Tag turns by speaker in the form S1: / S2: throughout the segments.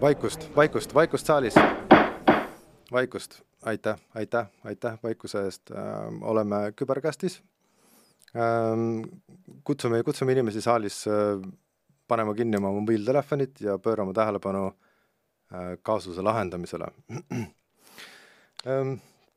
S1: vaikust, vaikust, vaikust saalis. vaikust, aitäh, aitäh, aitäh vaikuse eest äh,. oleme küberkastis ähm,. kutsume, kutsume inimesi saalis äh, panema kinni oma mobiiltelefonit ja pöörama tähelepanu äh, kaasuse lahendamisele
S2: ähm,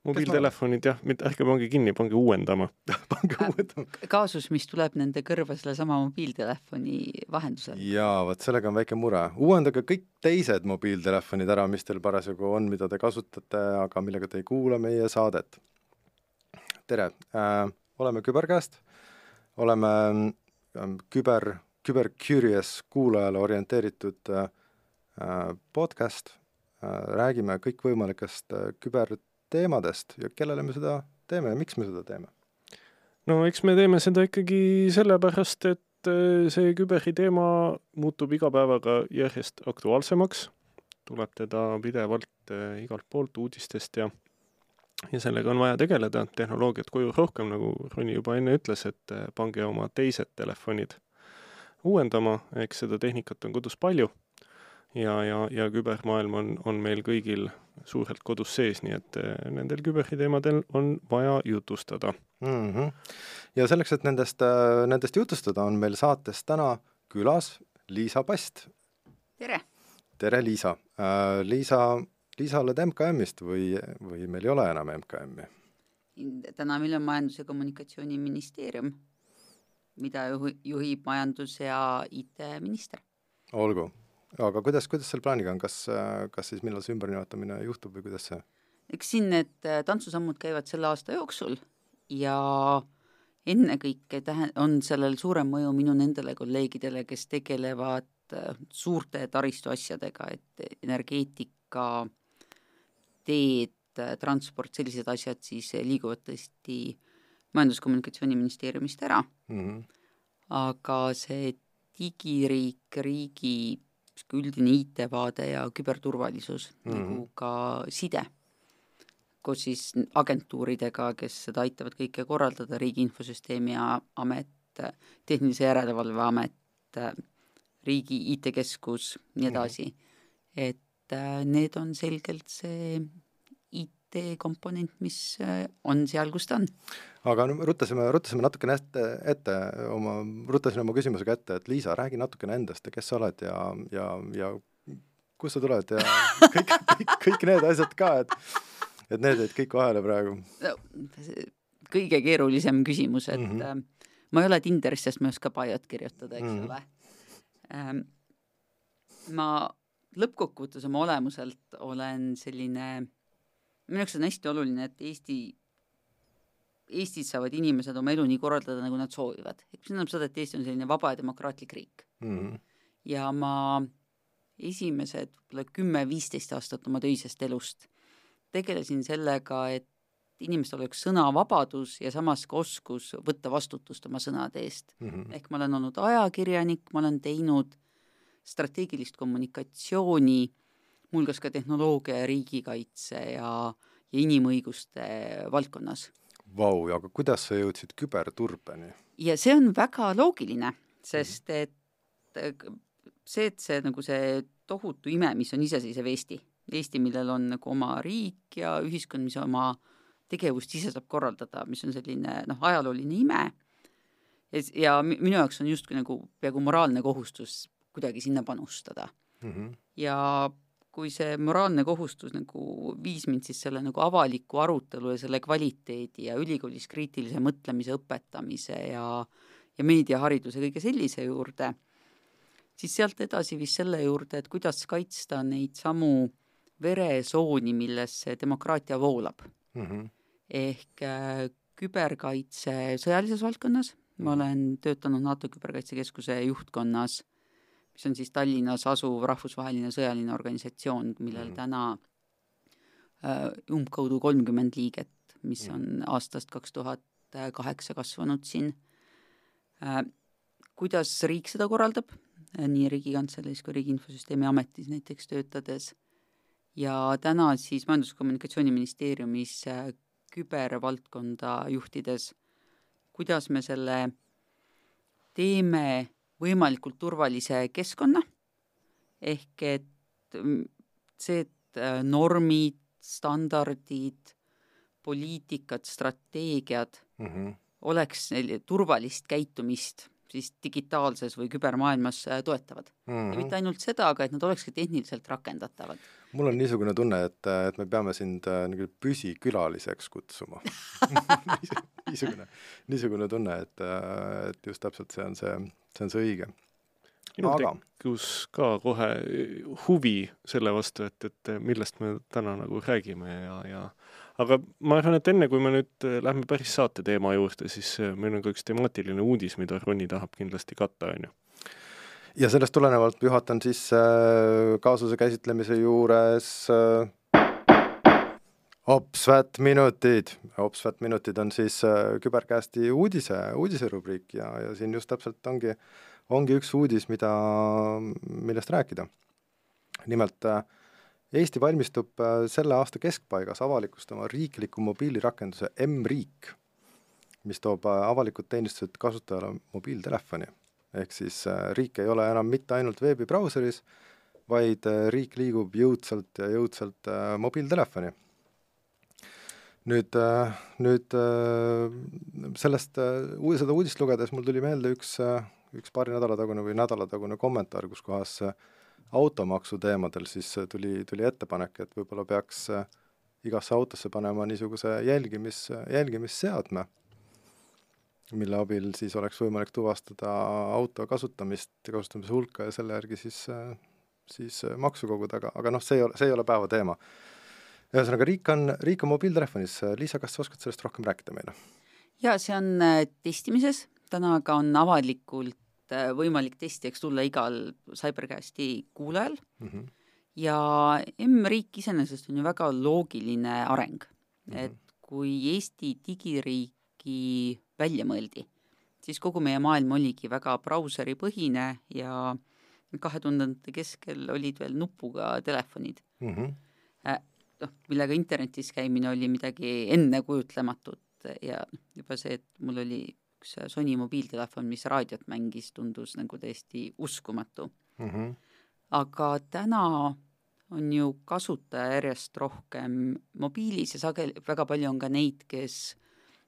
S2: mobiiltelefonid jah, mitte ärge pange kinni, pange uuendama
S1: pange
S3: Äh,
S1: uuendama.
S3: kaasus, mis tuleb nende kõrva sellesama mobiiltelefoni vahendusel.
S1: jaa, vot sellega on väike mure. uuendage kõik teised mobiiltelefonid ära, mis teil parasjagu on, mida te kasutate, aga millega te ei kuula meie saadet. tere äh,, oleme Küberkäest, oleme äh, küber, küber curious kuulajale orienteeritud äh, podcast äh,, räägime kõikvõimalikest äh, küberteemadest ja kellele me seda teeme ja miks me seda teeme?
S2: No eks me teeme seda ikkagi sellepärast, et äh, see küberi teema muutub iga päevaga järjest aktuaalsemaks, tuleb teda pidevalt äh, igalt poolt uudistest ja ja sellega on vaja tegeleda, tehnoloogiat koju rohkem, nagu Roni juba enne ütles, et äh, pange oma teised telefonid uuendama, eks seda tehnikat on kodus palju. Ja, ja, ja kübermaailm on, on meil kõigil suurelt kodus sees, nii et äh, nendel küberiteemadel on vaja jutustada
S1: mm. -hmm. ja selleks, et nendest, nendest jutustada, on meil saates täna külas Liisa Past.
S3: tere!
S1: tere, Liisa! Liisa, Liisa, oled MKM-ist või, või meil ei ole enam MKM-i?
S3: täna meil on Majandus- ja Kommunikatsiooniministeerium, mida juhi, juhib majandus- ja IT-minister.
S1: olgu, aga kuidas, kuidas selle plaaniga on, kas, kas siis millal see ümbernimetamine juhtub või kuidas see?
S3: eks siin need tantsusammud käivad selle aasta jooksul ja ennekõike tähe-, on sellel suurem mõju minu nendele kolleegidele, kes tegelevad äh, suurte taristuasjadega, et energeetika, teed, transport, sellised asjad siis liiguvad tõesti Majandus-Kommunikatsiooniministeeriumist ära
S1: mm. -hmm.
S3: aga see digiriik, riigi üldine IT-vaade ja küberturvalisus mm, -hmm. nagu ka side koos siis agentuuridega, kes seda aitavad kõike korraldada, Riigi Infosüsteemi Amet, Tehnilise Järelevalve Amet, Riigi IT-keskus, nii edasi mm. -hmm. et äh, need on selgelt see IT-komponent, mis äh, on seal, kus ta on.
S1: aga no rutasime, rutasime natukene ette, ette oma, rutasin oma küsimusega ette, et Liisa, räägi natukene endast ja kes sa oled ja, ja, ja kust sa tuled ja kõik, kõik, kõik need asjad ka, et et need jäid kõik vahele praegu
S3: no,. kõige keerulisem küsimus, et mm -hmm. ma ei ole Tinderis, sest ma ei oska bio't kirjutada, eks mm -hmm. ole ähm,. ma lõppkokkuvõttes oma olemuselt olen selline, minu jaoks on hästi oluline, et Eesti, Eestis saavad inimesed oma elu nii korraldada, nagu nad soovivad. mis tähendab seda, et Eesti on selline vaba ja demokraatlik riik
S1: mm. -hmm.
S3: ja ma esimesed võib-olla kümme-viisteist aastat oma töisest elust tegelesin sellega, et inimestel oleks sõnavabadus ja samas ka oskus võtta vastutust oma sõnade eest
S1: mm. -hmm.
S3: ehk ma olen olnud ajakirjanik, ma olen teinud strateegilist kommunikatsiooni, muuhulgas ka tehnoloogia ja riigikaitse ja, ja inimõiguste valdkonnas.
S1: Vau, aga kuidas sa jõudsid küberturbeni?
S3: ja see on väga loogiline, sest et see, et see nagu see tohutu ime, mis on iseseisev Eesti, Eesti, millel on nagu oma riik ja ühiskond, mis oma tegevust ise saab korraldada, mis on selline noh, ajalooline ime. ja minu jaoks on justkui nagu peaaegu moraalne kohustus kuidagi sinna panustada
S1: mm. -hmm.
S3: ja kui see moraalne kohustus nagu viis mind siis selle nagu avaliku arutelu ja selle kvaliteedi ja ülikoolis kriitilise mõtlemise õpetamise ja, ja meediahariduse kõige sellise juurde, siis sealt edasi viis selle juurde, et kuidas kaitsta neid samu veresooni, milles see demokraatia voolab
S1: mm. -hmm.
S3: ehk äh, küberkaitse sõjalises valdkonnas, ma olen töötanud NATO Küberkaitsekeskuse juhtkonnas, mis on siis Tallinnas asuv rahvusvaheline sõjaline organisatsioon, millel mm täna äh, umbkaudu kolmkümmend liiget, mis on mm -hmm. aastast kaks tuhat kaheksa kasvanud siin äh,. kuidas riik seda korraldab, nii Riigikantseleis kui Riigi Infosüsteemi Ametis näiteks töötades ja täna siis Majandus- ja Kommunikatsiooniministeeriumis kübervaldkonda juhtides, kuidas me selle teeme võimalikult turvalise keskkonna, ehk et mm, see, et äh, normid, standardid, poliitikad, strateegiad
S1: mm -hmm.
S3: oleks turvalist käitumist siis digitaalses või kübermaailmas äh, toetavad mm. -hmm. ja mitte ainult seda, aga et nad olekski tehniliselt rakendatavad.
S1: Mul on niisugune tunne, et, et me peame sind äh, nagu püsikülaliseks kutsuma niisugune, niisugune tunne, et, äh, et just täpselt see on see, see on see õige.
S2: minul aga... tekkus ka kohe huvi selle vastu, et, et millest me täna nagu räägime ja, ja aga ma arvan, et enne, kui me nüüd äh, lähme päris saate teema juurde, siis meil on ka üks temaatiline uudis, mida Ronni tahab kindlasti katta, on ju.
S1: Ja sellest tulenevalt juhatan siis äh, kaasuse käsitlemise juures äh, Opsvat minutid, Opsvat minutid on siis äh, Küberkästi uudise, uudiserubriik ja, ja siin just täpselt ongi, ongi üks uudis, mida, millest rääkida. nimelt Eesti valmistub selle aasta keskpaigas avalikustama riikliku mobiilirakenduse M-riik, mis toob avalikud teenistused kasutajale mobiiltelefoni. Ehk siis äh, riik ei ole enam mitte ainult veebibrauseris, vaid riik liigub jõudsalt ja jõudsalt mobiiltelefoni. nüüd, nüüd sellest, seda uudist lugedes mul tuli meelde üks, üks paari nädala tagune või nädalatagune kommentaar, kus kohas äh, automaksu teemadel, siis tuli, tuli ettepanek, et võib-olla peaks äh, igasse autosse panema niisuguse jälgimis, jälgimisseadme, mille abil siis oleks võimalik tuvastada auto kasutamist, kasutamise hulka ja selle järgi siis, äh, siis äh, maksu koguda, aga, aga noh, see ei ole, see ei ole päeva teema. ühesõnaga, riik on, riik on mobiiltelefonis, Liisa, kas sa oskad sellest rohkem rääkida meile?
S3: jaa, see on testimises, täna ka on avalikult äh, võimalik testijaks tulla igal CyberCasti kuulajal mm. -hmm. ja M-riik iseenesest on ju väga loogiline areng mm. -hmm. et kui Eesti digiriiki välja mõeldi, siis kogu meie maailm oligi väga brauseripõhine ja kahe tuhandete keskel olid veel nupuga telefonid mm. -hmm. noh, millega internetis käimine oli midagi ennekujutlematut ja juba see, et mul oli üks Sony mobiiltelefon, mis raadiot mängis, tundus nagu täiesti uskumatu mm. -hmm. aga täna on ju kasutaja järjest rohkem mobiilis ja sageli, väga palju on ka neid, kes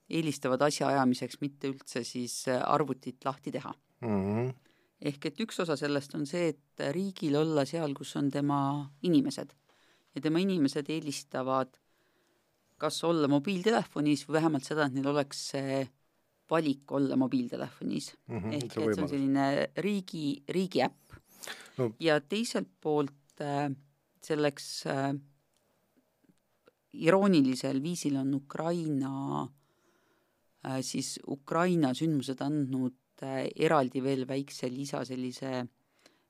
S3: eelistavad asjaajamiseks mitte üldse siis arvutit lahti teha mm. -hmm. ehk et üks osa sellest on see, et riigil olla seal, kus on tema inimesed ja tema inimesed eelistavad kas olla mobiiltelefonis või vähemalt seda, et neil oleks see valik olla mobiiltelefonis mm. -hmm, ehk et see on selline riigi, riigi äpp no.. ja teiselt poolt äh, selleks äh, iroonilisel viisil on Ukraina äh,, siis Ukraina sündmused andnud äh, eraldi veel väikse lisa sellise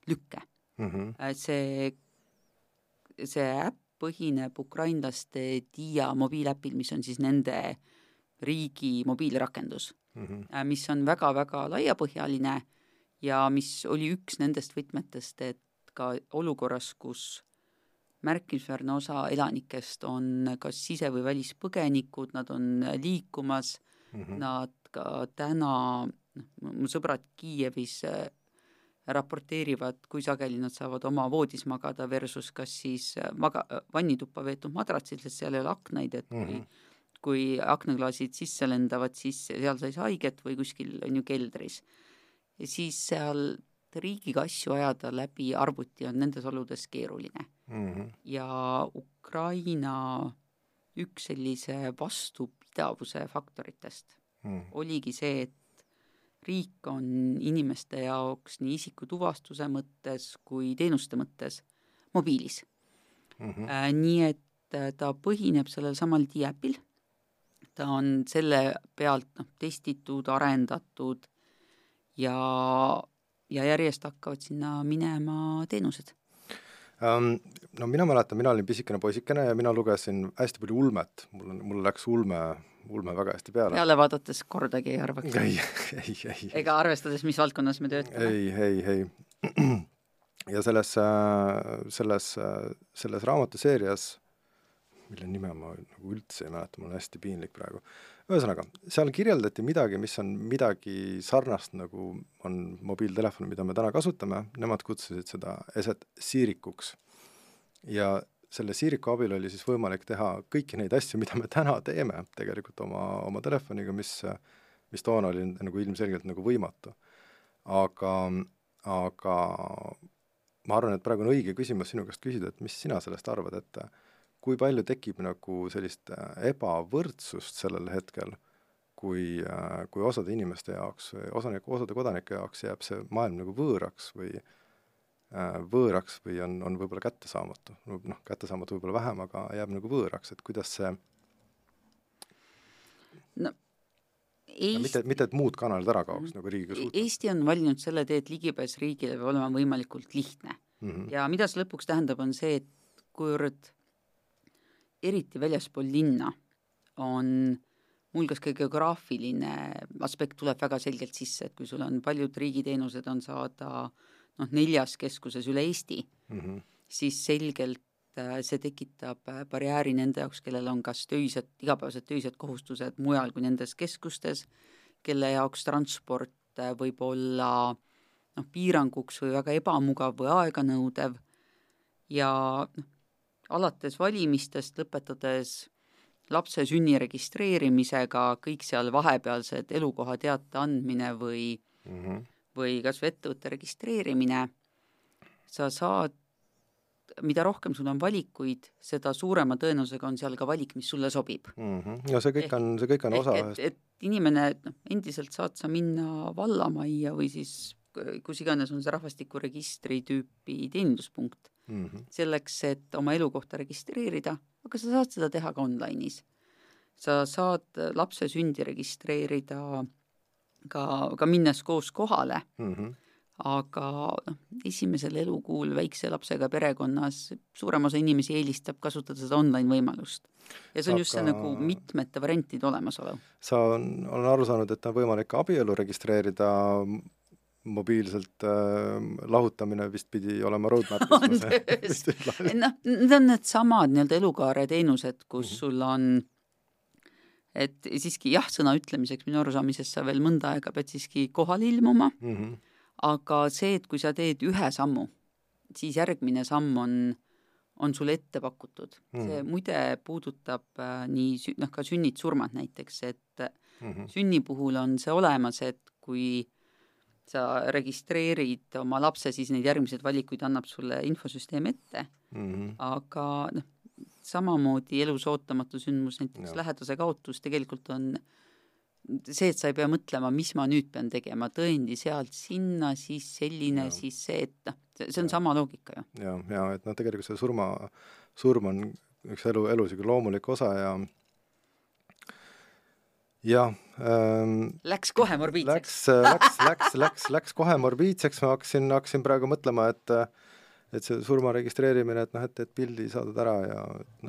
S3: lükke mm. -hmm. Äh, see, see äpp põhineb ukrainlaste Dia mobiiläpil, mis on siis nende riigi mobiilirakendus mm, -hmm. mis on väga-väga laiapõhjaline ja mis oli üks nendest võtmetest, et ka olukorras, kus märkimisväärne osa elanikest on kas sise- või välispõgenikud, nad on liikumas mm, -hmm. nad ka täna, noh, mu sõbrad Kiievis äh, raporteerivad, kui sageli nad saavad oma voodis magada versus kas siis äh, maga-, vannituppa veetud madratsil, sest seal ei ole aknaid, et kui mm -hmm kui aknaklaasid sisse lendavad, siis seal sai haiget või kuskil on ju keldris. ja siis seal riigiga asju ajada läbi arvuti on nendes oludes keeruline mm. -hmm. ja Ukraina üks sellise vastupidavuse faktoritest mm. oligi see, et riik on inimeste jaoks nii isikutuvastuse mõttes kui teenuste mõttes mobiilis mm. -hmm. Äh, nii et ta põhineb sellel samal diäpil ta on selle pealt noh, testitud, arendatud ja, ja järjest hakkavad sinna minema teenused?
S1: No mina mäletan, mina olin pisikene poisikene ja mina lugesin hästi palju ulmet, mul on, mul läks ulme, ulme väga hästi peale.
S3: peale vaadates kordagi ei arvaks?
S1: ei, ei, ei.
S3: ega arvestades, mis valdkonnas me töötame?
S1: ei, ei, ei. ja selles, selles, selles raamatuseerias mille nime ma nagu üldse ei mäleta, mul on hästi piinlik praegu. Ühesõnaga, seal kirjeldati midagi, mis on midagi sarnast, nagu on mobiiltelefon, mida me täna kasutame, nemad kutsusid seda eset siirikuks. ja selle Siiriku abil oli siis võimalik teha kõiki neid asju, mida me täna teeme tegelikult oma, oma telefoniga, mis, mis toona oli nagu ilmselgelt nagu võimatu. aga, aga ma arvan, et praegu on õige küsimus sinu käest küsida, et mis sina sellest arvad, et kui palju tekib nagu sellist ebavõrdsust sellel hetkel, kui, kui osade inimeste jaoks või osanik, osade kodanike jaoks jääb see maailm nagu võõraks või võõraks või on, on võib-olla kättesaamatu, noh, kättesaamatu võib-olla vähem, aga jääb nagu võõraks, et kuidas see
S3: no
S1: Eesti... mitte, mitte et muud kanalid ära kaoks mm, -hmm. nagu riigiga
S3: suhtes. Eesti on valinud selle tee, et ligipääs riigile peab olema võimalikult lihtne mm. -hmm. ja mida see lõpuks tähendab, on see, et kuivõrd eriti väljaspool linna on muuhulgas ka geograafiline aspekt tuleb väga selgelt sisse, et kui sul on paljud riigiteenused on saada noh, neljas keskuses üle Eesti mm, -hmm. siis selgelt äh, see tekitab äh, barjääri nende jaoks, kellel on kas töised, igapäevased töised kohustused mujal kui nendes keskustes, kelle jaoks transport äh, võib olla noh, piiranguks või väga ebamugav või aeganõudev ja noh, alates valimistest lõpetades lapse sünni registreerimisega, kõik seal vahepealsed elukoha teate andmine või mm, -hmm. või kas või ettevõtte registreerimine, sa saad, mida rohkem sul on valikuid, seda suurema tõenäosusega on seal ka valik, mis sulle sobib
S1: mm. -hmm. ja see kõik ehk, on, see kõik on osa
S3: ühest. et inimene, noh, endiselt saad sa minna vallamajja või siis kus iganes on see rahvastikuregistri tüüpi teeninduspunkt mm, -hmm. selleks, et oma elukohta registreerida, aga sa saad seda teha ka online'is. sa saad lapse sündi registreerida ka, ka minnes koos kohale mm, -hmm. aga noh, esimesel elukuul väikse lapsega perekonnas suurem osa inimesi eelistab kasutada seda online võimalust. ja see on aga... just see nagu mitmete variantide olemasolu.
S1: sa on, olen aru saanud, et on võimalik abielu registreerida mobiilselt äh, lahutamine vist pidi olema roadmap'is
S3: noh, need on needsamad nii-öelda elukaare teenused, kus mm -hmm. sul on et siiski jah, sõna ütlemiseks minu arusaamisest sa veel mõnda aega pead siiski kohale ilmuma mm, -hmm. aga see, et kui sa teed ühe sammu, siis järgmine samm on, on sulle ette pakutud mm. -hmm. see muide puudutab äh, nii noh, ka sünnid-surmad näiteks, et mm -hmm. sünni puhul on see olemas, et kui sa registreerid oma lapse, siis neid järgmiseid valikuid annab sulle infosüsteem ette mm. -hmm. aga noh, samamoodi elus ootamatu sündmus, näiteks ja. lähedase kaotus tegelikult on see, et sa ei pea mõtlema, mis ma nüüd pean tegema, tõendi sealt sinna, siis selline, siis see, et noh, see on ja. sama loogika ju.
S1: ja, ja et noh, tegelikult see surma, surm on üks elu, elu niisugune loomulik osa ja jah
S3: ähm,. Läks kohe morbiidseks?
S1: Läks, äh, läks, läks, läks, läks kohe morbiidseks, ma hakkasin, hakkasin praegu mõtlema, et et see surma registreerimine, et noh, et, et pildi saadad ära ja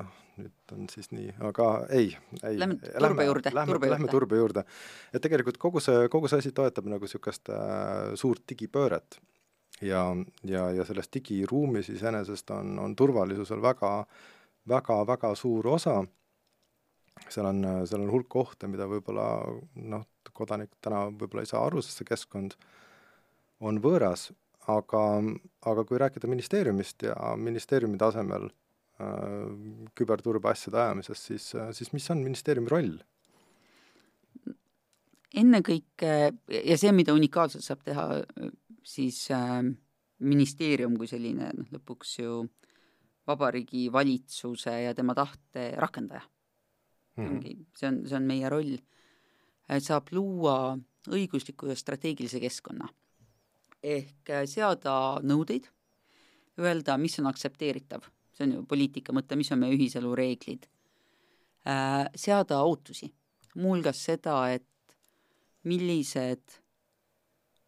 S1: noh, nüüd on siis nii, aga ei, ei.
S3: Lähme turbe juurde,
S1: juurde. Lähme turbe juurde. et tegelikult kogu see, kogu see asi toetab nagu niisugust äh, suurt digipööret ja, ja, ja selles digiruumis iseenesest on, on turvalisusel väga, väga, väga suur osa seal on, seal on hulk ohte, mida võib-olla noh, kodanik täna võib-olla ei saa aru, sest see keskkond on võõras, aga, aga kui rääkida ministeeriumist ja ministeeriumi tasemel äh, küberturbe asjade ajamisest, siis, siis mis on ministeeriumi roll?
S3: ennekõike ja see, mida unikaalselt saab teha siis äh, ministeerium kui selline noh, lõpuks ju Vabariigi Valitsuse ja tema tahte rakendaja mm. -hmm. ongi, see on, see on meie roll. saab luua õigusliku ja strateegilise keskkonna. ehk äh, seada nõudeid, öelda, mis on aktsepteeritav, see on ju poliitika mõte, mis on meie ühiselu reeglid, äh, seada ootusi, muuhulgas seda, et millised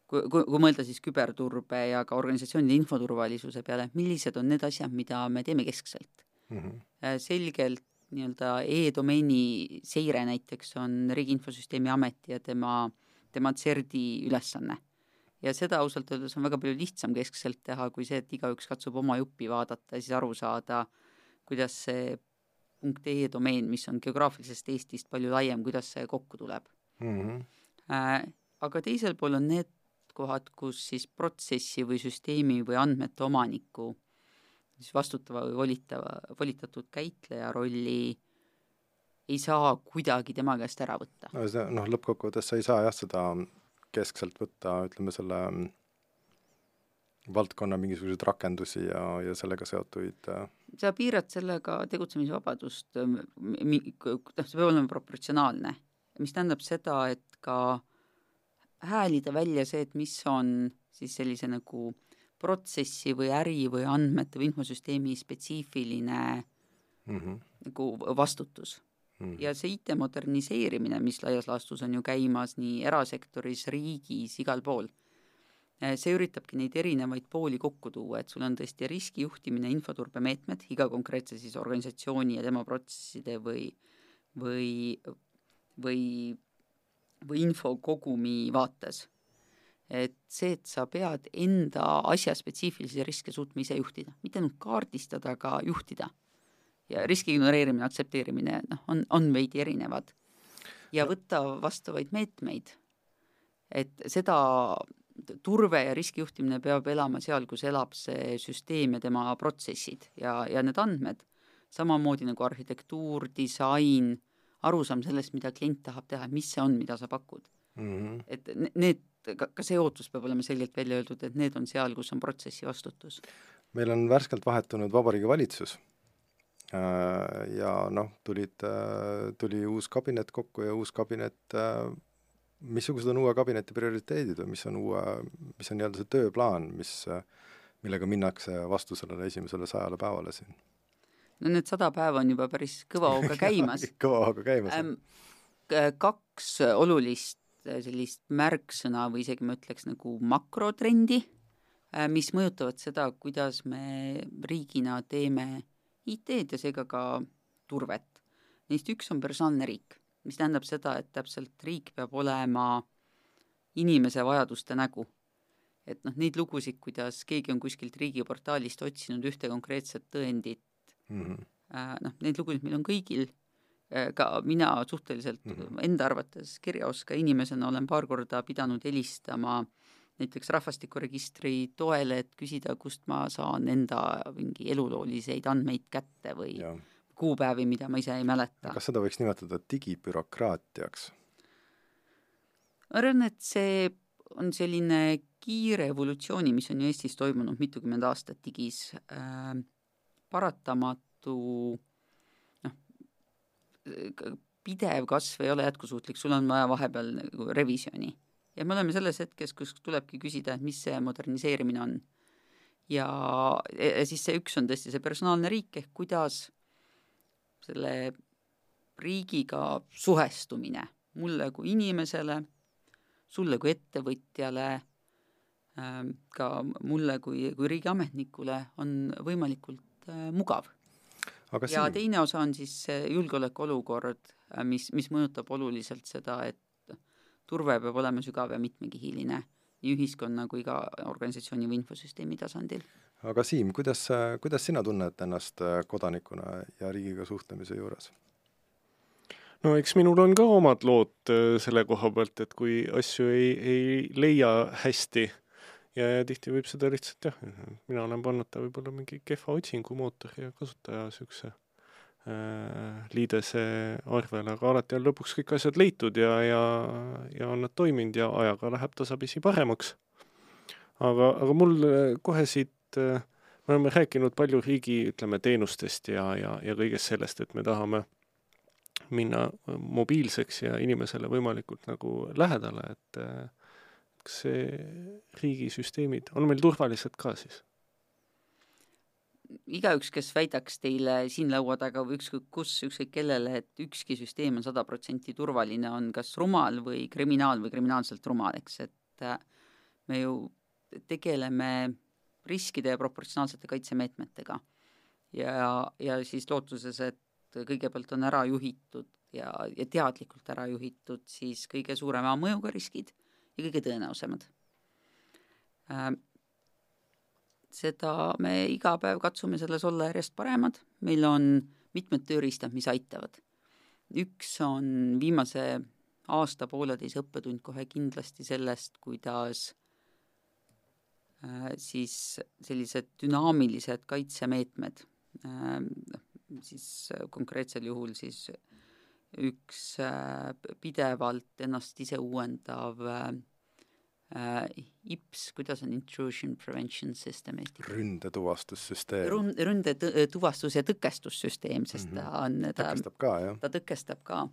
S3: kui, kui, kui mõelda siis küberturbe ja ka organisatsioonide infoturvalisuse peale, millised on need asjad, mida me teeme keskselt mm. -hmm. selgelt nii-öelda e-domeeni seire näiteks on Riigi Infosüsteemi Ameti ja tema, tema CERD-i ülesanne. ja seda ausalt öeldes on väga palju lihtsam keskselt teha, kui see, et igaüks katsub oma juppi vaadata ja siis aru saada, kuidas see punkt .ee domeen, mis on geograafilisest Eestist palju laiem, kuidas see kokku tuleb mm. -hmm. Aga teisel pool on need kohad, kus siis protsessi või süsteemi või andmete omanikku siis vastutava või volitava, volitatud käitleja rolli ei saa kuidagi tema käest ära võtta.
S1: no see, noh, lõppkokkuvõttes sa ei saa jah, seda keskselt võtta, ütleme selle mm, valdkonna mingisuguseid rakendusi ja, ja sellega seotuid äh,
S3: sa piirad sellega tegutsemisvabadust, noh, see peab olema proportsionaalne, mis tähendab seda, et ka häälida välja see, et mis on siis sellise nagu protsessi või äri või andmete või infosüsteemi spetsiifiline mm -hmm. nagu vastutus mm. -hmm. ja see IT moderniseerimine, mis laias laastus on ju käimas nii erasektoris, riigis, igal pool, eh, see üritabki neid erinevaid pooli kokku tuua, et sul on tõesti riskijuhtimine, infoturbemeetmed iga konkreetse siis organisatsiooni ja tema protsesside või, või, või, või infokogumi vaates et see, et sa pead enda asja spetsiifilisi riske suutma ise juhtida, mitte ainult kaardistada, aga juhtida ja riski ignoreerimine, aktsepteerimine, noh, on, on veidi erinevad. ja võtta vastavaid meetmeid, et seda turve ja riskijuhtimine peab elama seal, kus elab see süsteem ja tema protsessid ja, ja need andmed, samamoodi nagu arhitektuur, disain, arusaam sellest, mida klient tahab teha, mis see on, mida sa pakud mm. -hmm. et need, ka, ka see ootus peab olema selgelt välja öeldud, et need on seal, kus on protsessi vastutus.
S1: meil on värskelt vahetunud Vabariigi Valitsus Äh, ja noh, tulid, äh, tuli uus kabinet kokku ja uus kabinet, äh, missugused on uue kabineti prioriteedid või mis on uue, mis on nii-öelda see tööplaan, mis, millega minnakse vastu sellele esimesele sajale päevale siin?
S3: no need sada päeva on juba päris kõva hooga käimas
S1: kõva hooga käimas ähm,.
S3: kaks olulist sellist märksõna või isegi ma ütleks nagu makrotrendi, mis mõjutavad seda, kuidas me riigina teeme IT-d ja seega ka turvet. Neist üks on personaalne riik, mis tähendab seda, et täpselt riik peab olema inimese vajaduste nägu. et noh, neid lugusid, kuidas keegi on kuskilt riigiportaalist otsinud ühte konkreetset tõendit mm, -hmm. noh, neid lugusid meil on kõigil, äh, ka mina suhteliselt mm -hmm. enda arvates kirjaoska inimesena olen paar korda pidanud helistama näiteks rahvastikuregistri toele, et küsida, kust ma saan enda mingi elulooliseid andmeid kätte või ja. kuupäevi, mida ma ise ei mäleta.
S1: kas seda võiks nimetada digibürokraatiaks?
S3: ma arvan, et see on selline kiire evolutsiooni, mis on ju Eestis toimunud mitukümmend aastat digis äh,, paratamatu pidev kasv ei ole jätkusuutlik, sul on vaja vahepeal nagu revisjoni ja me oleme selles hetkes, kus tulebki küsida, et mis see moderniseerimine on. ja, siis see üks on tõesti see personaalne riik ehk kuidas selle riigiga suhestumine mulle kui inimesele, sulle kui ettevõtjale, ähm, ka mulle kui, kui riigiametnikule on võimalikult äh, mugav. Aga ja siin... teine osa on siis julgeolekuolukord, äh, mis, mis mõjutab oluliselt seda, et turve peab olema sügav ja mitmekihiline nii ühiskonna kui ka organisatsiooni või infosüsteemi tasandil.
S1: aga Siim, kuidas, kuidas sina tunned ennast kodanikuna ja riigiga suhtlemise juures?
S2: no eks minul on ka omad lood äh, selle koha pealt, et kui asju ei, ei leia hästi ja, ja tihti võib seda lihtsalt jah, mina olen pannud ta võib-olla mingi kehva otsingumootori ja kasutaja niisuguse Äh, liidese arvel, aga alati on lõpuks kõik asjad leitud ja, ja, ja on nad toiminud ja ajaga läheb tasapisi paremaks. aga, aga mul äh, kohe siit, äh, me oleme rääkinud palju riigi, ütleme, teenustest ja, ja, ja kõigest sellest, et me tahame minna mobiilseks ja inimesele võimalikult nagu lähedale, et kas see riigisüsteemid on meil turvalised ka siis?
S3: igaüks, kes väidaks teile siin laua taga või ükskõik kus, ükskõik kellele, et ükski süsteem on sada protsenti turvaline, on kas rumal või kriminaal või kriminaalselt rumal, eks, et äh, me ju tegeleme riskide ja proportsionaalsete kaitsemeetmetega. ja, ja siis lootuses, et kõigepealt on ära juhitud ja, ja teadlikult ära juhitud siis kõige suurema mõjuga riskid ja kõige tõenäosemad äh, seda me iga päev katsume selles olla järjest paremad, meil on mitmed tööriistad, mis aitavad. üks on viimase aasta-pooleteise õppetund kohe kindlasti sellest, kuidas äh, siis sellised dünaamilised kaitsemeetmed, äh, siis konkreetsel juhul siis üks pidevalt ennast ise uuendav IPS, kuidas on intrusion prevention system eesti keeles?
S1: ründetuvastussüsteem.
S3: Rün-, ründetuvastus- ja tõkestussüsteem, sest mm -hmm. ta on ta
S1: tõkestab ka, jah?
S3: ta tõkestab ka.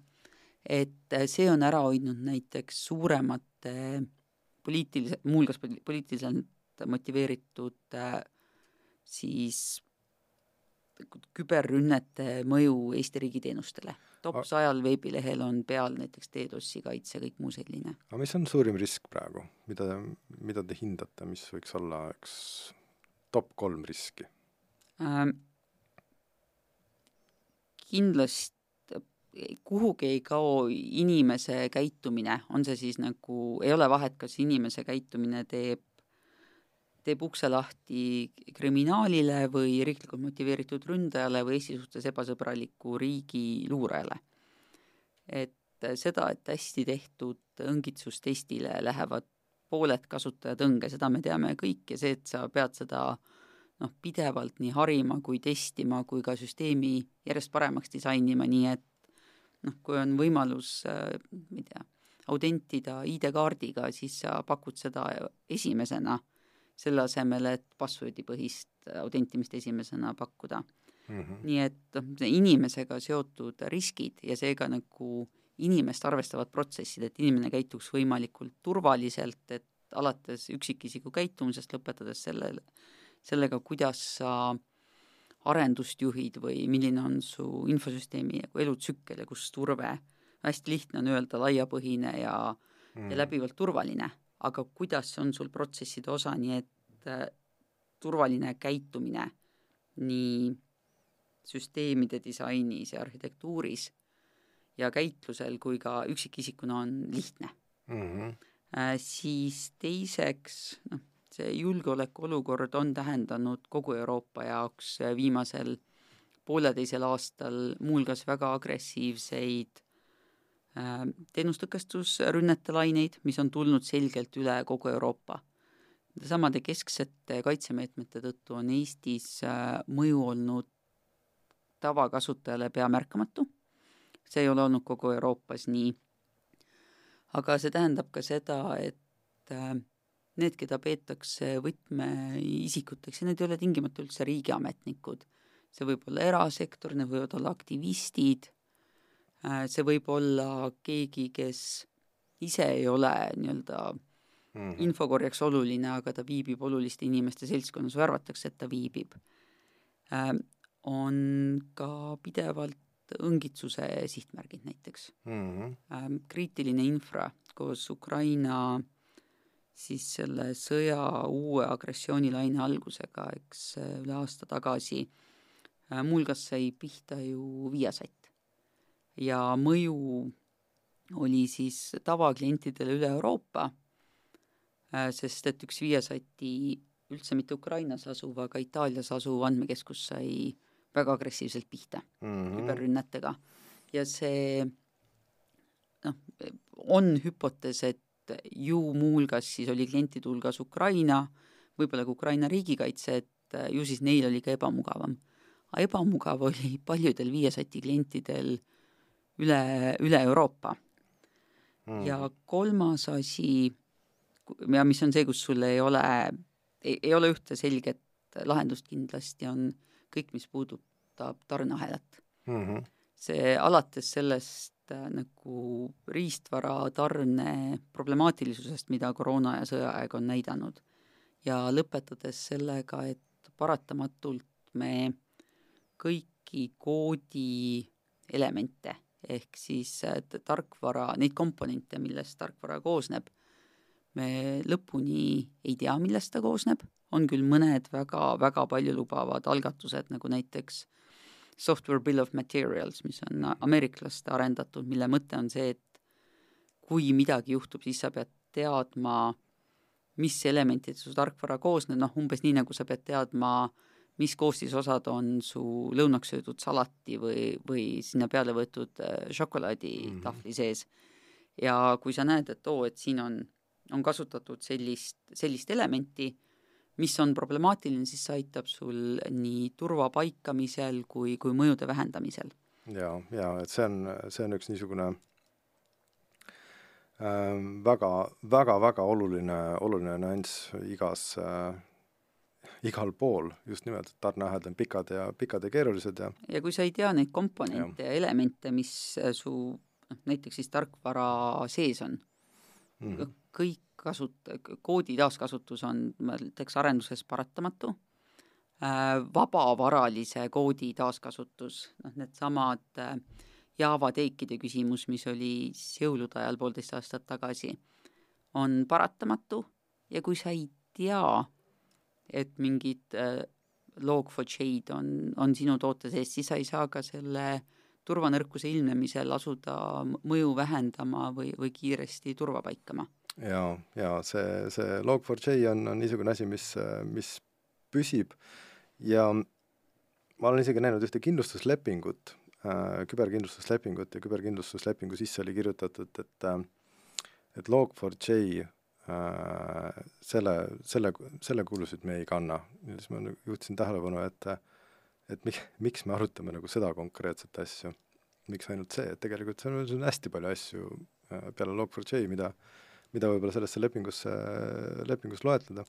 S3: et see on ära hoidnud näiteks suuremate poliitilise, muuhulgas poliitiliselt motiveeritud siis küberrünnete mõju Eesti riigiteenustele top sajal veebilehel on peal näiteks DDoS-i kaitse, kõik muu selline.
S1: aga mis on suurim risk praegu, mida, mida te hindate, mis võiks olla üks top kolm riski ähm,?
S3: kindlasti kuhugi ei kao inimese käitumine, on see siis nagu, ei ole vahet, kas inimese käitumine teeb teeb ukse lahti kriminaalile või riiklikult motiveeritud ründajale või Eesti suhtes ebasõbraliku riigi luurajale. et seda, et hästi tehtud õngitsustestile lähevad pooled kasutajad õnge, seda me teame kõik ja see, et sa pead seda noh, pidevalt nii harima kui testima kui ka süsteemi järjest paremaks disainima, nii et noh, kui on võimalus, äh, ma ei tea, autentida ID-kaardiga, siis sa pakud seda esimesena selle asemel, et passwordipõhist autentimist esimesena pakkuda mm. -hmm. nii et noh, inimesega seotud riskid ja seega nagu inimest arvestavad protsessid, et inimene käituks võimalikult turvaliselt, et alates üksikisiku käitumisest, lõpetades sellele, sellega, kuidas sa arendust juhid või milline on su infosüsteemi nagu elutsükkel ja kus turve, hästi lihtne on öelda laiapõhine ja mm. ja läbivalt turvaline aga kuidas see on sul protsesside osa, nii et äh, turvaline käitumine nii süsteemide disainis ja arhitektuuris ja käitlusel kui ka üksikisikuna on lihtne mm. -hmm. Äh, siis teiseks, noh, see julgeolekuolukord on tähendanud kogu Euroopa jaoks viimasel pooleteisel aastal muuhulgas väga agressiivseid Äh, teenustõkestusrünnete laineid, mis on tulnud selgelt üle kogu Euroopa. samade kesksete kaitsemeetmete tõttu on Eestis äh, mõju olnud tavakasutajale pea märkamatu, see ei ole olnud kogu Euroopas nii. aga see tähendab ka seda, et äh, need, keda peetakse võtmeisikuteks need ei ole tingimata üldse riigiametnikud, see võib olla erasektor, need võivad olla aktivistid Äh, see võib olla keegi, kes ise ei ole nii-öelda mm -hmm. infokorjeks oluline, aga ta viibib oluliste inimeste seltskonnas või arvatakse, et ta viibib. Äh, on ka pidevalt õngitsuse sihtmärgid näiteks mm. -hmm. kriitiline infra koos Ukraina siis selle sõja uue agressioonilaine algusega, eks üle aasta tagasi, muuhulgas sai pihta ju Viasat ja mõju oli siis tavaklientidele üle Euroopa, äh, sest et üks Viasati üldse mitte Ukrainas asuv, aga Itaalias asuv andmekeskus sai väga agressiivselt pihta mm -hmm. küberrünnetega. ja see noh, on hüpotees, et ju muuhulgas siis oli klientide hulgas Ukraina, võib-olla ka Ukraina riigikaitse, et äh, ju siis neil oli ka ebamugavam. aga ebamugav oli paljudel Viasati klientidel üle, üle Euroopa mm.. ja kolmas asi, ja mis on see, kus sul ei ole, ei ole ühte selget lahendust kindlasti, on kõik, mis puudutab tarneahelat mm. -hmm. see alates sellest äh, nagu riistvara tarne problemaatilisusest, mida koroona ja sõjaaeg on näidanud, ja lõpetades sellega, et paratamatult me kõiki koodi elemente ehk siis tarkvara, neid komponente, millest tarkvara koosneb, me lõpuni ei tea, millest ta koosneb, on küll mõned väga-väga paljulubavad algatused, nagu näiteks Software Bill of Materials, mis on ameeriklaste arendatud, mille mõte on see, et kui midagi juhtub, siis sa pead teadma, mis elementidest su tarkvara koosneb, noh umbes nii, nagu sa pead teadma äh, mis koostisosad on su lõunaks söödud salati või, või sinna peale võetud äh, šokolaaditahvli mm -hmm. sees. ja kui sa näed, et oo, et siin on, on kasutatud sellist, sellist elementi, mis on problemaatiline, siis see aitab sul nii turva paikamisel kui, kui mõjude vähendamisel.
S1: ja, ja et see on, see on üks niisugune äh, väga, väga, väga oluline, oluline nüanss igas äh, igal pool, just nimelt, et tarneahelad on pikad ja, pikad ja keerulised ja
S3: ja kui sa ei tea neid komponente ja, ja elemente, mis su noh, näiteks siis tarkvara sees on mm, -hmm. kõik kasut-, koodi taaskasutus on, ma ütleks, arenduses paratamatu. Äh,, vabavaralise koodi taaskasutus, noh, needsamad äh, Java teikide küsimus, mis oli jõulude ajal poolteist aastat tagasi, on paratamatu. Ja kui sa ei tea, et mingid äh, log4j-d on, on sinu toote sees, siis sa ei saa ka selle turvanõrkuse ilmnemisel asuda mõju vähendama või, või kiiresti turva paikama.
S1: ja, ja see, see log4j on, on niisugune asi, mis, mis püsib ja ma olen isegi näinud ühte kindlustuslepingut äh,, küberkindlustuslepingut ja küberkindlustuslepingu sisse oli kirjutatud, et äh, et log4j Äh, selle, selle, selle kulusid me ei kanna. ja siis ma juhtisin tähelepanu, et et mi-, miks me arutame nagu seda konkreetset asja. miks ainult see, et tegelikult seal on, on hästi palju asju äh, peale Log4j, mida, mida võib-olla sellesse lepingusse, lepingus loetleda.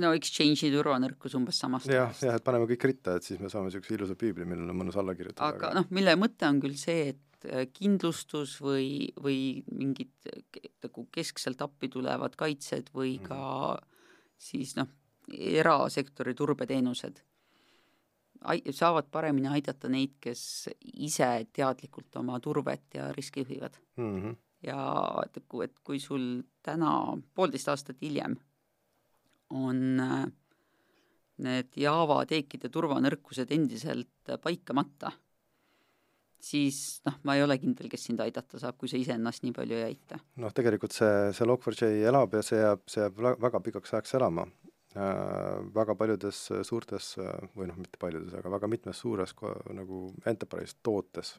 S3: no exchange'i turvanõrkus umbes samast
S1: jah, jah, et paneme kõik ritta, et siis me saame niisuguse ilusa piibli, millele on mõnus alla kirjutada.
S3: aga, aga... noh, mille mõte on küll see, et Äh, kindlustus või, või mingid nagu keskselt appi tulevad kaitsed või mhm. ka siis noh, erasektori turbeteenused saavad paremini aidata neid, kes ise teadlikult oma turvet ja riski juhivad mm. -hmm. ja et kui, et kui sul täna, poolteist aastat hiljem, on äh, need Java teekide turvanõrkused endiselt paikamata siis noh, ma ei ole kindel, kes sind aidata saab, kui sa iseennast nii palju ei aita.
S1: noh, tegelikult see, see Log4j elab ja see jääb, see jääb väga pikaks ajaks elama äh,. Väga paljudes suurtes või noh, mitte paljudes, aga väga mitmes suures nagu enterprise tootes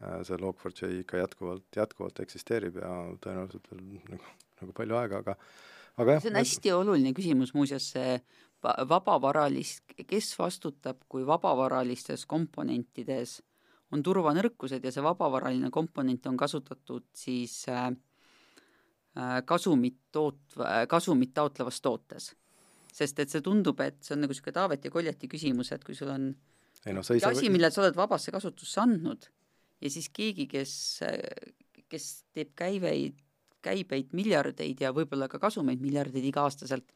S1: äh, see Log4j ikka jätkuvalt, jätkuvalt eksisteerib ja tõenäoliselt veel nagu, nagu palju aega, aga aga jah.
S3: see on hästi oluline küsimus muuseas, see vabavaralist, kes vastutab, kui vabavaralistes komponentides on turvanõrkused ja see vabavaraline komponent on kasutatud siis äh, äh kasumit toot-, äh, kasumit taotlevas tootes. sest et see tundub, et see on nagu niisugune Taaveti ja Koljati küsimus, et kui sul on ei noh, sa saa asi, mille sa oled vabasse kasutusse andnud ja siis keegi, kes, kes teeb käiveid, käibeid miljardeid ja võib-olla ka kasumeid miljardeid iga-aastaselt,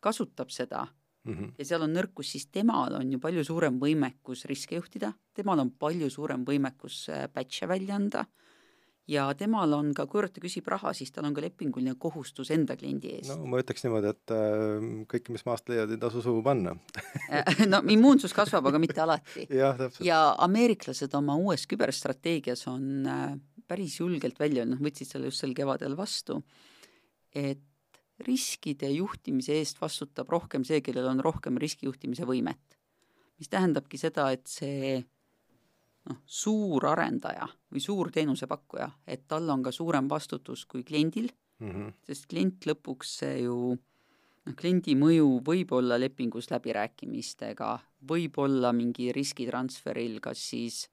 S3: kasutab seda mm -hmm. ja seal on nõrkus, siis temal on ju palju suurem võimekus riske juhtida, temal on palju suurem võimekus patch'e äh, välja anda ja temal on ka, kuivõrd ta küsib raha, siis tal on ka lepinguline kohustus enda kliendi ees.
S1: no ma ütleks niimoodi, et äh, kõike, mis maast leiad, ei tasu suhu panna
S3: äh, no immuunsus kasvab, aga mitte alati.
S1: ja,
S3: ja ameeriklased oma uues küberstrateegias on äh, päris julgelt välja öelnud, võtsid selle just sel kevadel vastu, et riskide juhtimise eest vastutab rohkem see, kellel on rohkem riskijuhtimise võimet. mis tähendabki seda, et see noh, suur arendaja või suur teenusepakkuja, et tal on ka suurem vastutus kui kliendil mm, -hmm. sest klient lõpuks see ju noh, kliendi mõju võib olla lepingus läbirääkimistega, võib olla mingi riskitransferil, kas siis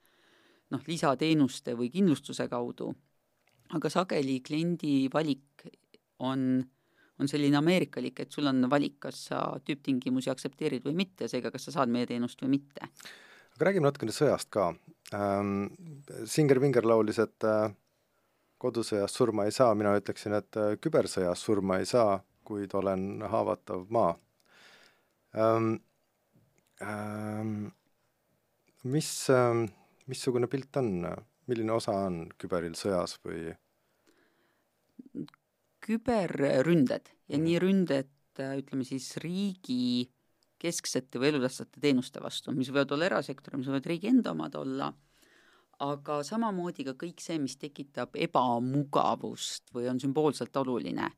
S3: noh, lisateenuste või kindlustuse kaudu, aga sageli kliendi valik on on selline ameerikalik, et sul on valik, kas sa tüüptingimusi aktsepteerid või mitte, seega kas sa saad meie teenust või mitte.
S1: aga räägime natukene sõjast ka ähm,. Singer Vinger laulis, et äh, kodusõjas surma ei saa, mina ütleksin, et äh, kübersõjas surma ei saa, kuid olen haavatav maa ähm,. Ähm, mis ähm,, missugune pilt on, milline osa on küberil sõjas või
S3: küberründed ja nii ründed, ütleme siis riigi kesksete või elutähtsate teenuste vastu, mis võivad olla erasektori, mis võivad riigi enda omad olla, aga samamoodi ka kõik see, mis tekitab ebamugavust või on sümboolselt oluline.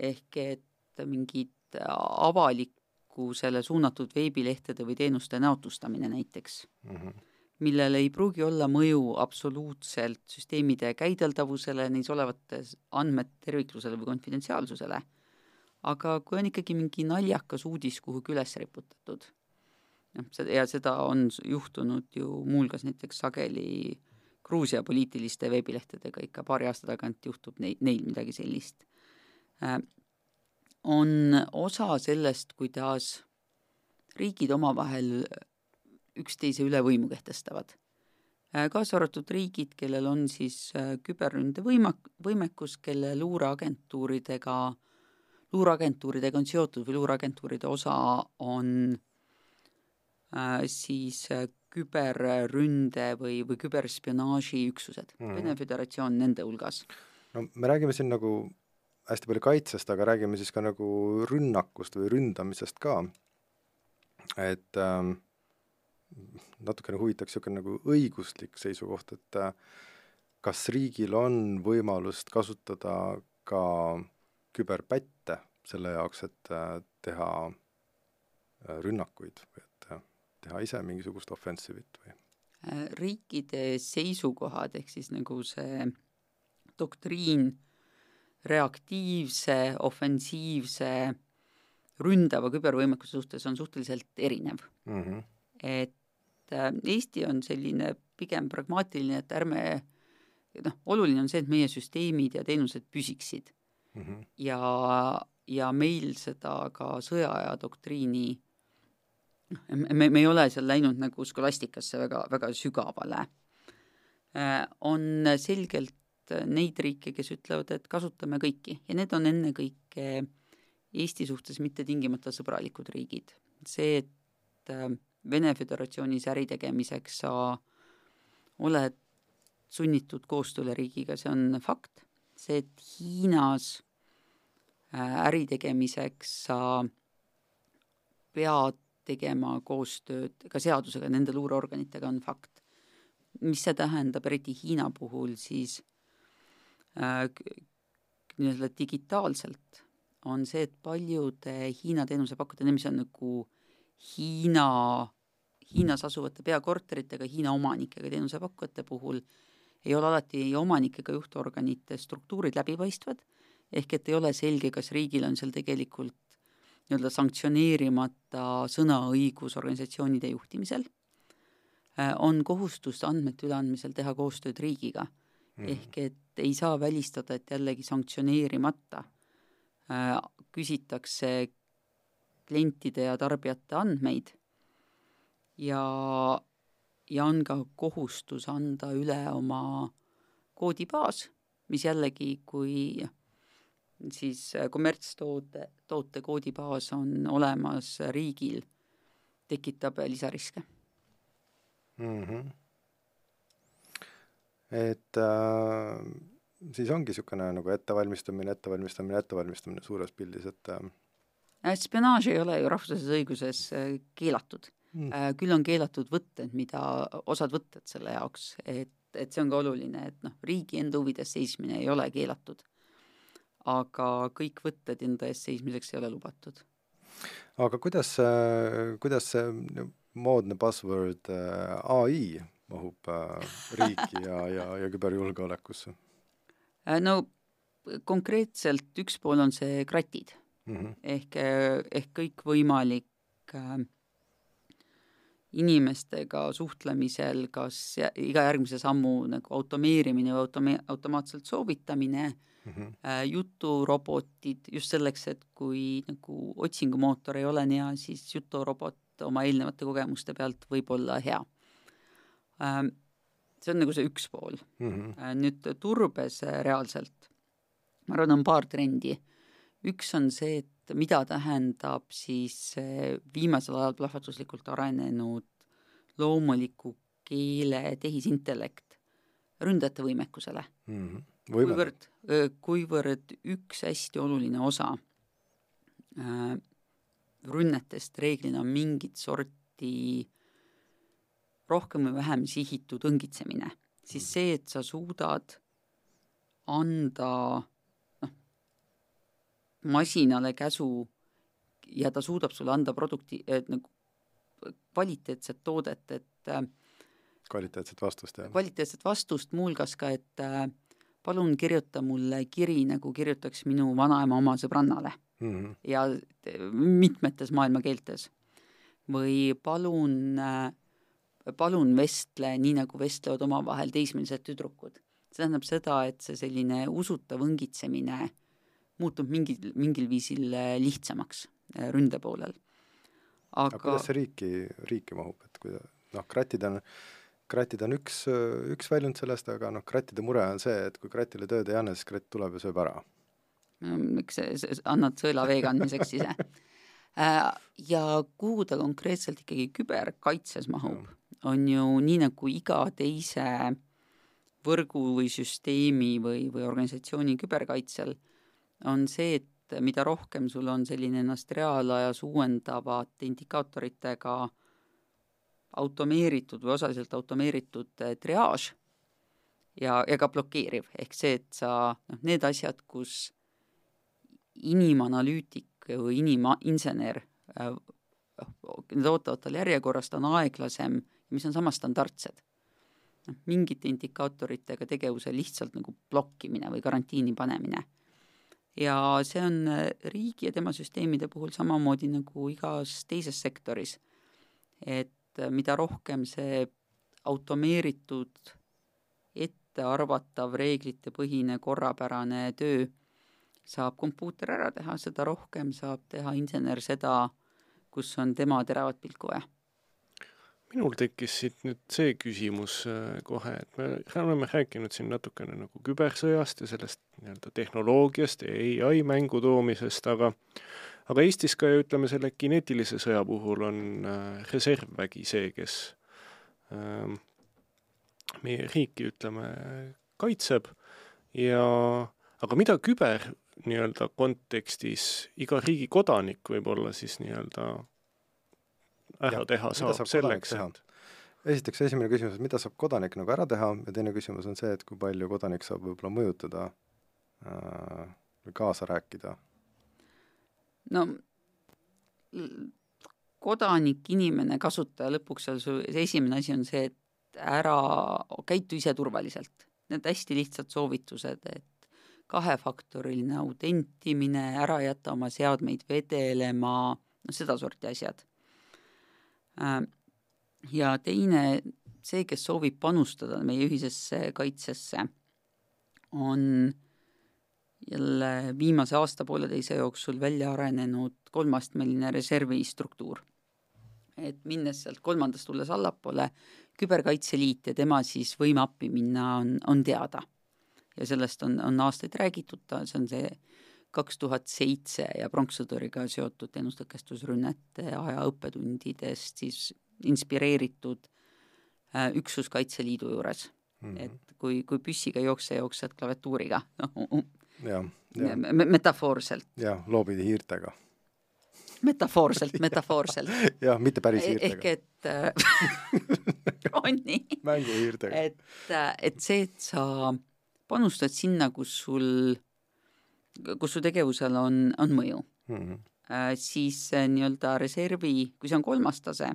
S3: ehk et mingid avalikkusele suunatud veebilehtede või teenuste näotustamine näiteks mm. -hmm millel ei pruugi olla mõju absoluutselt süsteemide käideldavusele, neis olevate andmete terviklusele või konfidentsiaalsusele, aga kui on ikkagi mingi naljakas uudis kuhugi üles riputatud, noh, seda, ja seda on juhtunud ju muuhulgas näiteks sageli Gruusia poliitiliste veebilehtedega ikka paari aasta tagant juhtub neid, neil midagi sellist äh,, on osa sellest, kuidas riigid omavahel üksteise üle võimu kehtestavad äh,. kaasa arvatud riigid, kellel on siis äh, küberründe võimak-, võimekus, kelle luureagentuuridega luureagentuuridega on seotud või luureagentuuride osa on äh, siis küberründe või, või küberspionaaži üksused mm. Vene Föderatsioon nende hulgas.
S1: no me räägime siin nagu hästi palju kaitsest, aga räägime siis ka nagu rünnakust või ründamisest ka. et ähm, natukene huvitaks niisugune nagu õiguslik seisukoht, et äh, kas riigil on võimalust kasutada ka küberpätte selle jaoks, et äh, teha äh, rünnakuid või et teha ise mingisugust offensiivit või?
S3: riikide seisukohad, ehk siis nagu see doktriin reaktiivse, ofensiivse, ründava kübervõimekuse suhtes on suhteliselt erinev mm. -hmm. et Eesti on selline pigem pragmaatiline, et ärme noh, oluline on see, et meie süsteemid ja teenused püsiksid mm. -hmm. ja, ja meil seda ka sõjaaja doktriini noh, me, me ei ole seal läinud nagu skolastikasse väga, väga sügavale. Äh, on selgelt neid riike, kes ütlevad, et kasutame kõiki ja need on ennekõike Eesti suhtes mitte tingimata sõbralikud riigid. see, et äh, Vene Föderatsioonis äri tegemiseks sa oled sunnitud koostööle riigiga, see on fakt see, et Hiinas äh, äri tegemiseks sa pead tegema koostööd ka seadusega, nende luureorganitega, on fakt. mis see tähendab, eriti Hiina puhul, siis äh, nii-öelda digitaalselt on see, et paljude Hiina teenusepakkujate, mis on nagu Hiina, Hiinas asuvate peakorteritega, Hiina omanikega teenusepakkujate puhul ei ole alati ei omanike ega juhtorganite struktuurid läbipaistvad, ehk et ei ole selge, kas riigil on seal tegelikult nii-öelda sanktsioneerimata sõnaõigus organisatsioonide juhtimisel, äh, on kohustus andmete üleandmisel teha koostööd riigiga. Mm.. ehk et ei saa välistada, et jällegi sanktsioneerimata äh, küsitakse klientide ja tarbijate andmeid ja ja on ka kohustus anda üle oma koodibaas, mis jällegi, kui siis kommertstoote, toote koodibaas on olemas riigil, tekitab lisariske
S1: mm. -hmm. et äh, siis ongi niisugune nagu ettevalmistamine, ettevalmistamine, ettevalmistamine suures pildis, et
S3: äh, spionaaž ei ole ju rahvusvahelises õiguses äh, keelatud mm.. Äh, küll on keelatud võtted, mida, osad võtted selle jaoks, et, et see on ka oluline, et noh, riigi enda huvides seismine ei ole keelatud. aga kõik võtted enda eest seismiseks ei ole lubatud.
S1: aga kuidas, kuidas see moodne buzzword äh, ai mahub äh, riiki ja, ja, ja küberjulgeolekusse?
S3: no konkreetselt üks pool on see kratid mm -hmm. ehk, ehk kõikvõimalik äh, inimestega suhtlemisel, kas iga järgmise sammu nagu automeerimine või autome-, automaatselt soovitamine mm, -hmm. äh, juturobotid just selleks, et kui nagu otsingumootor ei ole nii hea, siis juturobot oma eelnevate kogemuste pealt võib olla hea äh,. see on nagu see üks pool mm. -hmm. Äh, nüüd turbes reaalselt, ma arvan, on paar trendi. Üks on see, et mida tähendab siis viimasel ajal plahvatuslikult arenenud loomuliku keele tehisintellekt ründajate võimekusele mm. -hmm. kuivõrd, kuivõrd üks hästi oluline osa äh, rünnetest reeglina on mingit sorti rohkem või vähem sihitud õngitsemine, siis mhm. see, et sa suudad anda masinale käsu ja ta suudab sulle anda produkti, nagu kvaliteetset toodet, et äh,
S1: kvaliteetset vastust, jah?
S3: kvaliteetset vastust, muuhulgas ka, et äh, palun kirjuta mulle kiri, nagu kirjutaks minu vanaema oma sõbrannale
S1: mm. -hmm.
S3: ja mitmetes maailma keeltes. või palun, palun vestle nii, nagu vestlevad omavahel teismelised tüdrukud. see tähendab seda, et see selline usutav õngitsemine muutub mingil, mingil viisil lihtsamaks ründe poolel.
S1: aga, aga kuidas see riiki, riiki mahub, et kui noh, kratid on kratid on üks, üks väljund sellest, aga noh, krattide mure on see, et kui kratile tööd ei anna, siis kratt tuleb ja sööb ära.
S3: miks sa annad sõela vee kandmiseks ise? Äh, ja kuhu ta konkreetselt ikkagi küberkaitses mahub, on ju nii, nagu iga teise võrgu või süsteemi või, või organisatsiooni küberkaitsel, on see, et mida rohkem sul on selline ennast reaalajas uuendavate indikaatoritega automeeritud või osaliselt automeeritud eh, triaaž ja, ja ka blokeeriv, ehk see, et sa noh, need asjad, kus inimanalüütik või iniminsener äh,, need ootavad tal järjekorras, ta on aeglasem, mis on samas standardsed. noh, mingite indikaatoritega tegevuse lihtsalt nagu blokkimine või karantiini panemine. Ja see on eh, riigi ja tema süsteemide puhul samamoodi nagu igas teises sektoris, et et mida rohkem see automeeritud, ettearvatav, reeglitepõhine, korrapärane töö saab kompuuter ära teha, seda rohkem saab teha insener seda, kus on tema teravat pilku vaja
S2: minul tekkis siit nüüd see küsimus äh, kohe, et me oleme rääkinud siin natukene nagu kübersõjast ja sellest nii-öelda tehnoloogiast ja ai mängu toomisest, aga aga Eestis ka ütleme, selle kineetilise sõja puhul on äh, reservvägi see, kes äh, meie riiki, ütleme, kaitseb. Ja aga mida küber nii-öelda kontekstis iga riigi kodanik võib-olla siis nii-öelda ära ja, teha saab, saab selleks, et
S1: esiteks esimene küsimus, et mida saab kodanik nagu ära teha ja teine küsimus on see, et kui palju kodanik saab võib-olla mõjutada äh, või kaasa rääkida
S3: no kodanik, inimene, kasutaja, lõpuks seal su esimene asi on see, et ära, käitu ise turvaliselt. Need hästi lihtsad soovitused, et kahefaktoriline autentimine, ära jäta oma seadmeid vedelema, noh, sedasorti asjad. Äh, ja teine, see, kes soovib panustada meie ühisesse kaitsesse, on jälle viimase aasta-pooleteise jooksul välja arenenud kolmastmeline reservi struktuur. et minnes sealt kolmandast tulles allapoole, Küberkaitseliit ja tema siis võime appi minna on, on teada. ja sellest on, on aastaid räägitud, ta, see on see kaks tuhat seitse ja pronkssõduriga seotud teenustõkestusrünnete aja õppetundidest siis inspireeritud äh, üksus Kaitseliidu juures mm. -hmm. et kui, kui püssiga jookse, jooksed klaviatuuriga, noh
S1: jah, jah.
S3: metafoorselt.
S1: jah, loobide hiirtega.
S3: metafoorselt, metafoorselt
S1: jah, mitte päris
S3: e-,
S1: hiirtega.
S3: ehk et äh, on nii.
S1: mänguhiirtega.
S3: et, äh, et see, et sa panustad sinna, kus sul, kus su tegevusel on, on mõju mm. -hmm. siis äh, nii-öelda reservi, kui see on kolmas tase,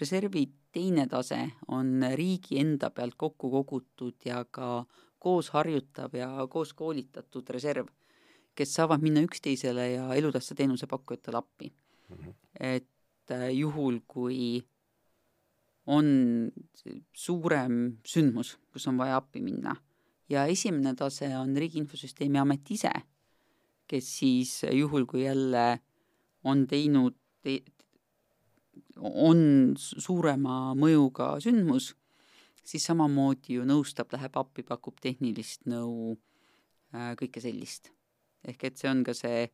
S3: reservi teine tase on riigi enda pealt kokku kogutud ja ka koos harjutav ja koos koolitatud reserv, kes saavad minna üksteisele ja elutähtsa teenuse pakkujatele appi mm. -hmm. et äh, juhul, kui on suurem sündmus, kus on vaja appi minna ja esimene tase on Riigi Infosüsteemi Amet ise, kes siis juhul, kui jälle on teinud te,, on suurema mõjuga sündmus, siis samamoodi ju nõustab, läheb appi, pakub tehnilist nõu äh,, kõike sellist. ehk et see on ka see,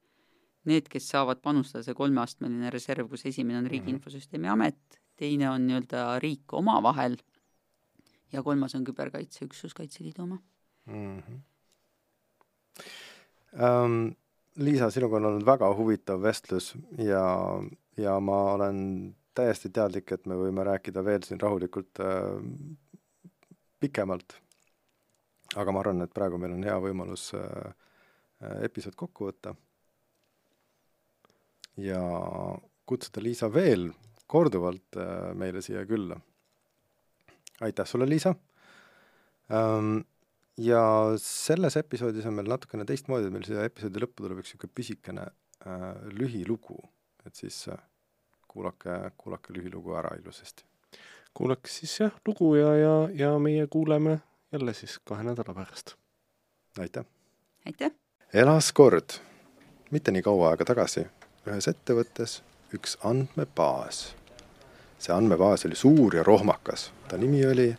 S3: need, kes saavad panustada, see kolmeastmeline reserv, kus esimene on Riigi mhm. Infosüsteemi Amet, teine on nii-öelda riik omavahel ja kolmas on Küberkaitseüksus Kaitseliidu oma mm. -hmm.
S1: Um, Liisa, sinuga on olnud väga huvitav vestlus ja, ja ma olen täiesti teadlik, et me võime rääkida veel siin rahulikult äh, pikemalt. aga ma arvan, et praegu meil on hea võimalus äh, episood kokku võtta. ja kutsuda Liisa veel korduvalt äh, meile siia külla. aitäh sulle, Liisa ähm,! Ja selles episoodis on meil natukene teistmoodi, et meil siia episoodi lõppu tuleb üks niisugune pisikene äh, lühilugu, et siis äh, kuulake, kuulake lühilugu ära ilusasti.
S2: kuulake siis jah lugu ja, ja, ja meie kuuleme jälle siis kahe nädala pärast.
S1: aitäh!
S3: aitäh!
S1: elas kord, mitte nii kaua aega tagasi, ühes ettevõttes üks andmebaas. see andmebaas oli suur ja rohmakas, ta nimi oli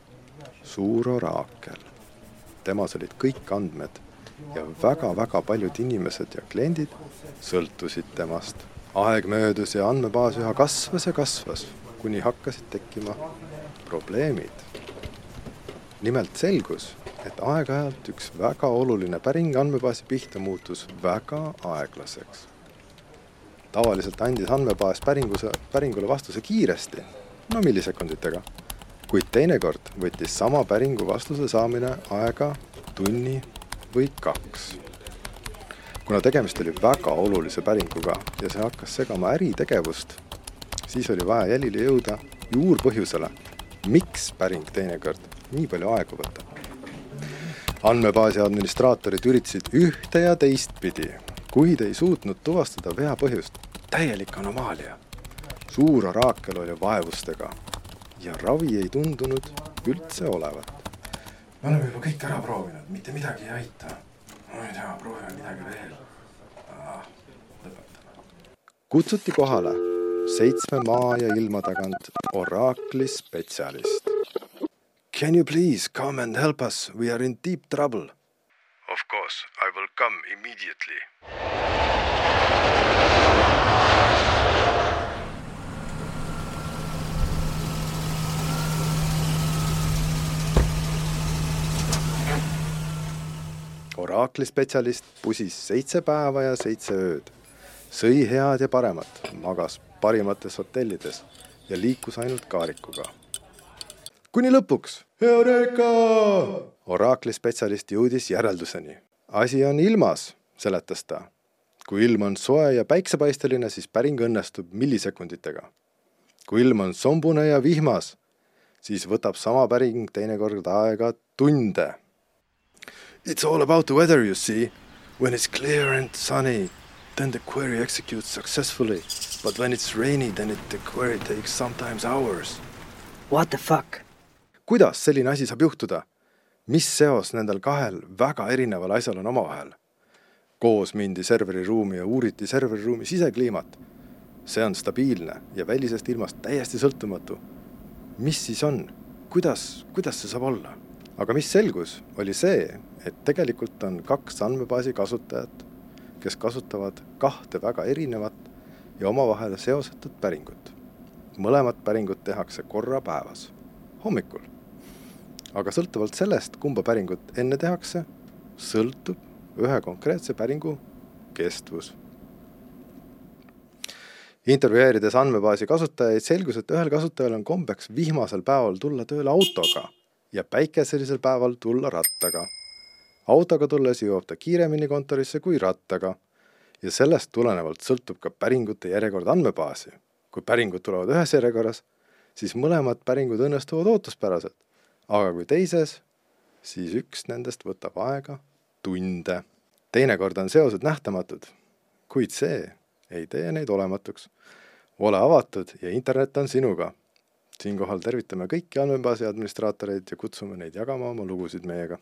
S1: Suur Oraakel. Temas olid kõik andmed ja väga-väga paljud inimesed ja kliendid sõltusid temast. aeg möödus ja andmebaas üha kasvas ja kasvas, kuni hakkasid tekkima probleemid. nimelt selgus, et aeg-ajalt üks väga oluline päring andmebaasi pihta muutus väga aeglaseks. tavaliselt andis andmebaas päringuse, päringule vastuse kiiresti, no millisekunditega, kuid teinekord võttis sama päringu vastuse saamine aega tunni või kaks. kuna tegemist oli väga olulise päringuga ja see hakkas segama äritegevust, siis oli vaja jälile jõuda juurpõhjusele, miks päring teinekord nii palju aega võtab. andmebaasi administraatorid üritasid ühte ja teistpidi, kuid ei suutnud tuvastada vea põhjust. täielik anomaalia. suur oraakel oli vaevustega ja ravi ei tundunud üldse olevat me oleme juba kõik ära proovinud, mitte midagi ei aita. ma ei tea, proovime midagi veel ah,. lõpetame. kutsuti kohale seitsme maa ja ilma tagant oraakli spetsialist. Can you please come and help us, we are in deep trouble. Of course, I will come immediately. Oraakli spetsialist pusis seitse päeva ja seitse ööd, sõi head ja paremat, magas parimates hotellides ja liikus ainult kaarikuga. kuni lõpuks, Eureka! oraakli spetsialist jõudis järelduseni. asi on ilmas, seletas ta. kui ilm on soe ja päiksepaisteline, siis päring õnnestub millisekunditega. kui ilm on sombune ja vihmas, siis võtab sama päring teinekord aega tunde It's all about the weather, you see. When it's clear and sunny, then the query executes successfully. But when it's rainy, then it, the query takes sometimes hours.
S4: What the fuck?
S1: kuidas selline asi saab juhtuda? mis seos nendel kahel väga erineval asjal on omavahel? koos mindi serveriruumi ja uuriti serveriruumi sisekliimat. see on stabiilne ja välisest ilmast täiesti sõltumatu. mis siis on? kuidas, kuidas see saab olla? Aga mis selgus, oli see, et tegelikult on kaks andmebaasi kasutajat, kes kasutavad kahte väga erinevat ja omavahel seosetud päringut. mõlemad päringud tehakse korra päevas, hommikul. aga sõltuvalt sellest, kumba päringut enne tehakse, sõltub ühe konkreetse päringu kestvus. intervjueerides andmebaasi kasutajaid, selgus, et ühel kasutajal on kombeks vihmasel päeval tulla tööle autoga ja päikeselisel päeval tulla rattaga autoga tulles jõuab ta kiiremini kontorisse kui rattaga ja sellest tulenevalt sõltub ka päringute järjekord andmebaasi. kui päringud tulevad ühes järjekorras, siis mõlemad päringud õnnestuvad ootuspäraselt, aga kui teises, siis üks nendest võtab aega tunde. teinekord on seosed nähtamatud, kuid see ei tee neid olematuks. ole avatud ja internet on sinuga. Siinkohal tervitame kõiki andmebaasi administraatoreid ja kutsume neid jagama oma lugusid meiega